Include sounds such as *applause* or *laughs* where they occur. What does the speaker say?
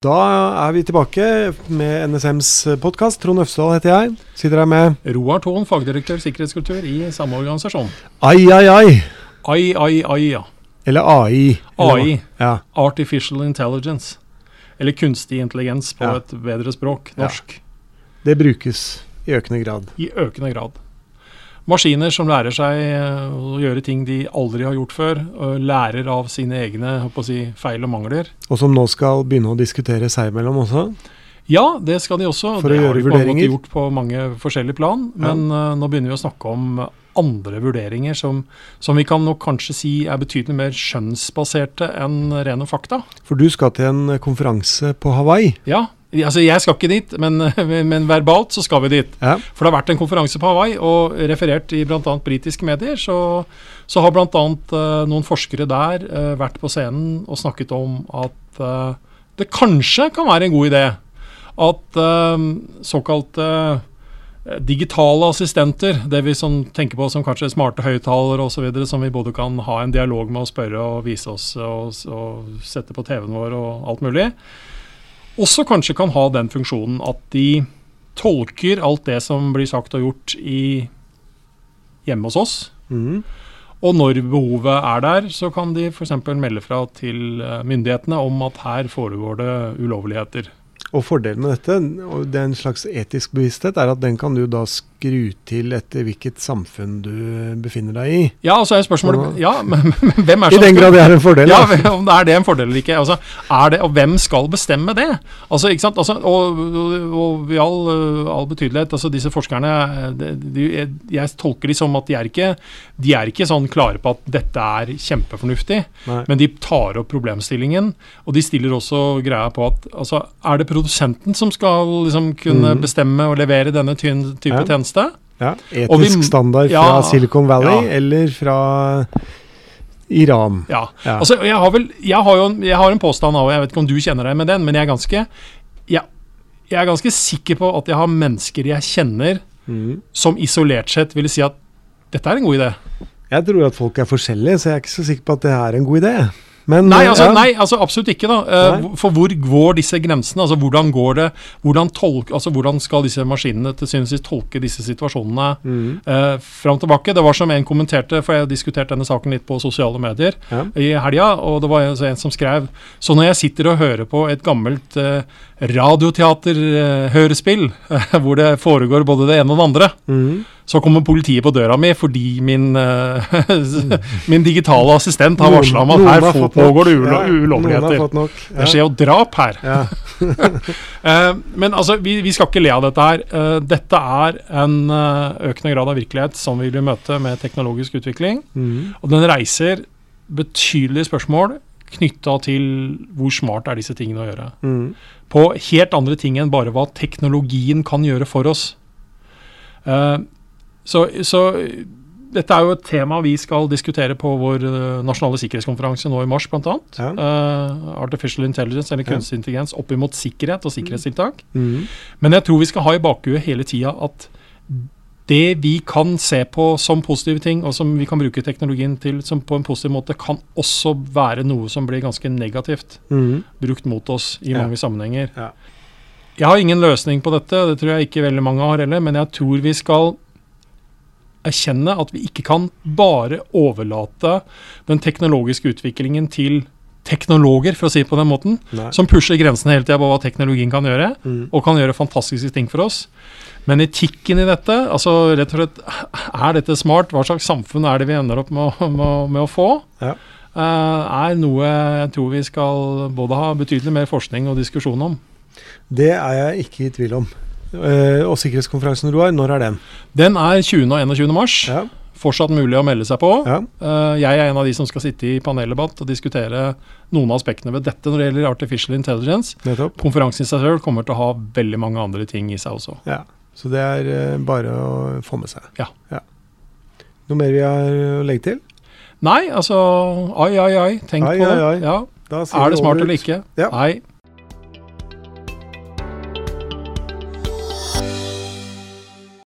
Da er vi tilbake med NSMs podkast. Trond Øfsdal heter jeg. Sitter her med Roar Thon, fagdirektør sikkerhetskultur i samme organisasjon. Ai, ai, ai. Ai, ai, ai, ja. Eller AI. AI. Ja. Artificial Intelligence. Eller kunstig intelligens på Ja. et bedre språk. Norsk. Det brukes i økende grad. I økende grad. Maskiner som lærer seg eh, å gjøre ting de aldri har gjort før. Og lærer av sine egne å si, feil og mangler. Og som nå skal begynne å diskutere seg imellom også. Ja, det skal de også. For å det har gjøre de på gjort på mange forskjellige plan. Men eh, nå begynner vi å snakke om andre vurderinger som, som vi kan nok kanskje si er betydelig mer skjønnsbaserte enn rene fakta. For du skal til en konferanse på Hawaii. Ja, altså jeg skal ikke dit, men, *laughs* men verbalt så skal vi dit. Ja. For det har vært en konferanse på Hawaii, og referert i bl.a. britiske medier, så, så har bl.a. Uh, noen forskere der uh, vært på scenen og snakket om at uh, det kanskje kan være en god idé at uh, såkalte eh, digitale assistenter, det vi som tenker på som kanskje smarte høyttalere osv., som vi både kan ha en dialog med og spørre og vise oss og, og sette på TV-en vår og alt mulig, også kanskje kan ha den funksjonen at de tolker alt det som blir sagt og gjort i hjemme hos oss. Mm. Og når behovet er der, så kan de f.eks. melde fra til eh, myndighetene om at her foregår det ulovligheter. Og fordelen med dette, og det er en slags etisk bevissthet, er at den kan du da skru til etter hvilket samfunn du befinner deg i. Ja, og så er spørsmålet Ja, *laughs* men, men hvem er I den grad det er en fordel. Ja, da. *laughs* om det er det en fordel eller ikke. Altså, er det, og hvem skal bestemme det? Altså, ikke sant? Altså, og, og, i all, uh, all betydelighet, altså disse forskerne de, de, Jeg tolker de som at de er ikke De er ikke sånn klare på at dette er kjempefornuftig, Nei. men de tar opp problemstillingen. Og de stiller også greia på at altså, er det produsenten som skal liksom kunne mm. bestemme og levere denne ty type Ja. Tjeneste? Ja, Etisk vi- standard fra Ja, Silicon Valley ja. eller fra Iran. Ja. Altså, jeg har vel Jeg har jo jeg har en påstand av, jeg vet ikke om du kjenner deg med den, men jeg er ganske jeg, jeg er ganske sikker på at jeg har mennesker jeg kjenner mm. som isolert sett ville si at dette er en god idé. Jeg tror at folk er forskjellige, så jeg er ikke så sikker på at det er en god idé. Men, Nei, eh, altså, ja. nei, altså absolutt ikke. da. Eh, Nei. For hvor går disse grensene? Altså Hvordan går det, hvordan, tolk, altså, hvordan skal disse maskinene til syvende og sist tolke disse situasjonene mm. eh, fram og tilbake? Det var som en kommenterte, for jeg har diskutert denne saken litt på sosiale medier Ja. i helga, og det var en, en som skrev Så når jeg sitter og hører på et gammelt eh, radioteaterhørespill, eh, *laughs* hvor det foregår både det ene og det andre, Mhm. Så kommer politiet på døra mi fordi min, eh, *laughs* min digitale assistent har varsla om at her pågår det ulovligheter. Det skjer jo drap her. *laughs* *laughs* Eh, men altså, vi, vi skal ikke le av dette her. Eh, dette er en økende grad av virkelighet som vi vil møte med teknologisk utvikling. Mhm. Og den reiser betydelige spørsmål knytta til hvor smart er disse tingene å gjøre. Mm. På helt andre ting enn bare hva teknologien kan gjøre for oss. Eh, så, så dette er jo et tema vi skal diskutere på vår eh, nasjonale sikkerhetskonferanse nå i mars, bl.a. Ja. Uh, artificial intelligence, eller Ja. kunstig intelligens, opp imot sikkerhet og sikkerhetstiltak. Mm. Men jeg tror vi skal ha i bakhuet hele tida at det vi kan se på som positive ting, og som vi kan bruke teknologien til som på en positiv måte, kan også være noe som blir ganske negativt mm. brukt mot oss i Ja. mange sammenhenger. Ja. Jeg har ingen løsning på dette, det tror jeg ikke veldig mange har heller, men jeg tror vi skal erkjenne at vi ikke kan bare overlate den teknologiske utviklingen til teknologer, for å si det på den måten, Nei. som pusher grensene hele tida på hva teknologien kan gjøre, mm. og kan gjøre fantastiske ting for oss. Men etikken i dette, altså rett og slett Er dette smart? Hva slags samfunn er det vi ender opp med, å- med, med å få? Ja. Eh, er noe jeg tror vi skal både ha betydelig mer forskning og diskusjon om. Det er jeg ikke i tvil om. Eh, og sikkerhetskonferansen, Roar, når er den? Den er 20. og 21. mars. Ja. Fortsatt mulig å melde seg på. ja. Eh, jeg er en av de som skal sitte i paneldebatt og diskutere noen av aspektene ved dette når det gjelder artificial intelligence. Nettopp. Konferansen i seg selv kommer til å ha veldig mange andre ting i seg også. Ja. Så det er eh, bare å få med seg. Ja. Noe mer vi har å legge til? Nei, altså Ai, ai, ai. Tenk Ai, på det. ai, ai. Ja. Er det smart eller ikke? Ja. Nei.